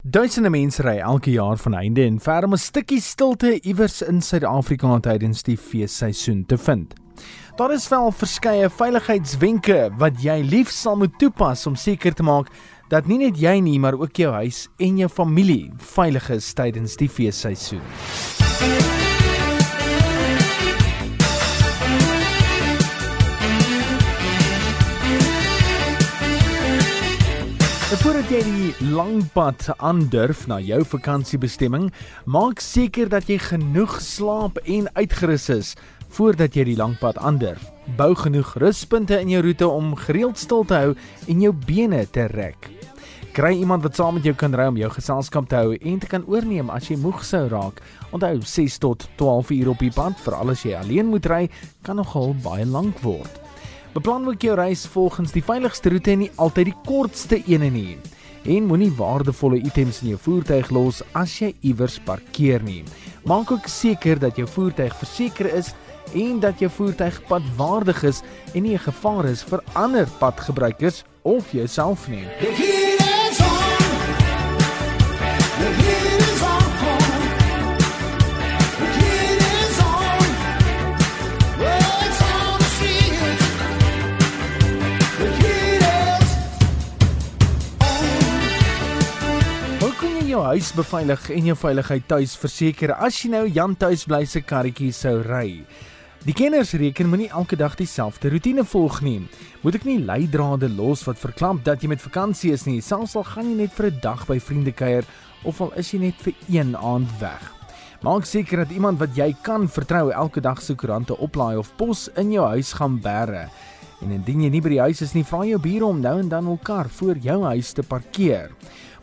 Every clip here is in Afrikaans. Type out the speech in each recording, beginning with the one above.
Duisende mense ry elke jaar van einde en ver om 'n stukkie stilte iewers in Suid-Afrika tydens die feesseisoen te vind. Daar is wel verskeie veiligheidswenke wat jy lief sal moet toepas om seker te maak dat nie net jy nie, maar ook jou huis en jou familie veilig is tydens die feesseisoen. 'n Voordat jy die lang pad aandurf na jou vakansiebestemming, maak seker dat jy genoeg slaap en uitgerus is voordat jy die lang pad aandurf. Bou genoeg ruspunte in jou roete om gereeld stil te hou en jou bene te rek. Kry iemand wat saam met jou kan ry om jou geselskap te hou en te kan oorneem as jy moeg sou raak. Onthou 6 tot 12 uur op die pad, veral as jy alleen moet ry, kan nogal baie lank word. Beplan ook jou reis volgens die veiligste roete en nie altyd die kortste een nie. En moenie waardevolle items in jou voertuig los as jy iewers parkeer nie. Maak ook seker dat jou voertuig verseker is en dat jou voertuig padwaardig is en nie 'n gevaar is vir ander padgebruikers of jouself nie. Jou huis beveilig en jou veiligheid tuis verseker as jy nou Jan tuis bly se karretjie sou ry. Die kenners reken moenie elke dag dieselfde roetine volg nie. Moet ek nie leidrade los wat verklamp dat jy met vakansie is nie. Selfs al gaan jy net vir 'n dag by vriende kuier of al is jy net vir een aand weg. Maak seker dat iemand wat jy kan vertrou elke dag se koerante oplaai of pos in jou huis gaan bære. En indien jy nie by die huis is nie, vra jou bure om nou en dan hul kar voor jou huis te parkeer.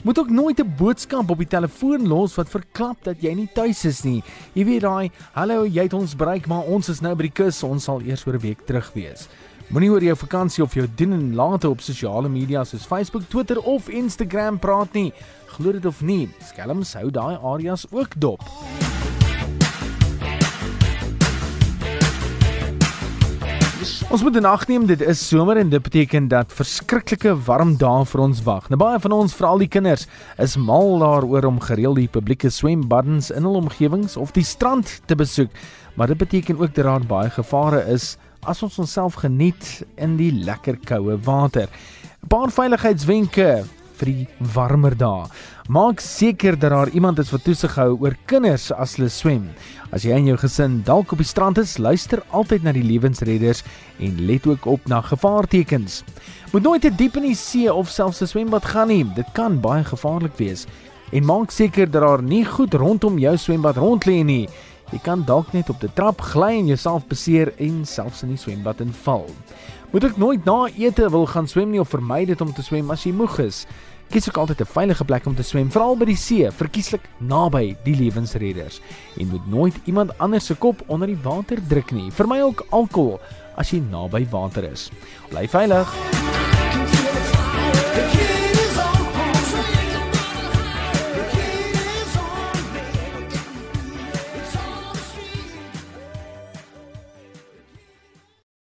Moet ook nooit 'n boodskap op die telefoon los wat verklap dat jy nie tuis is nie. Jy weet daai, "Hallo, jy het ons bereik, maar ons is nou by die kus, ons sal eers oor 'n week terug wees." Moenie oor jou vakansie of jou doen en late op sosiale media soos Facebook, Twitter of Instagram praat nie. Glo dit of nie, skelms hou daai areas ook dop. Ons moet nag neem, dit is somer en dit beteken dat verskriklike warm dae vir ons wag. Nou baie van ons, veral die kinders, is mal daaroor om gereeld die publieke swembaddens in hul omgewings of die strand te besoek. Maar dit beteken ook dat daar baie gevare is as ons onsself geniet in die lekker koue water. 'n Paar veiligheidswenke vir die warmer dae. Maak seker dat daar iemand is wat toesig hou oor kinders as hulle swem. As jy en jou gesin dalk op die strand is, luister altyd na die lewensredders en let ook op na gevaartekens. Moet nooit te diep in die see of selfs 'n swembad gaan nie. Dit kan baie gevaarlik wees. En maak seker dat daar nie goed rondom jou swembad rond lê nie. Jy kan dalk net op die trap gly en jouself beseer en selfs in die swembad inval. Moet ek nooit na ete wil gaan swem nie of vermy dit om te swem as jy moeg is. Kies ook altyd 'n veilige plek om te swem, veral by die see, verkieslik naby die lewensredders. En moet nooit iemand anders se kop onder die water druk nie. Vermy ook alkohol as jy naby water is. Bly veilig. Can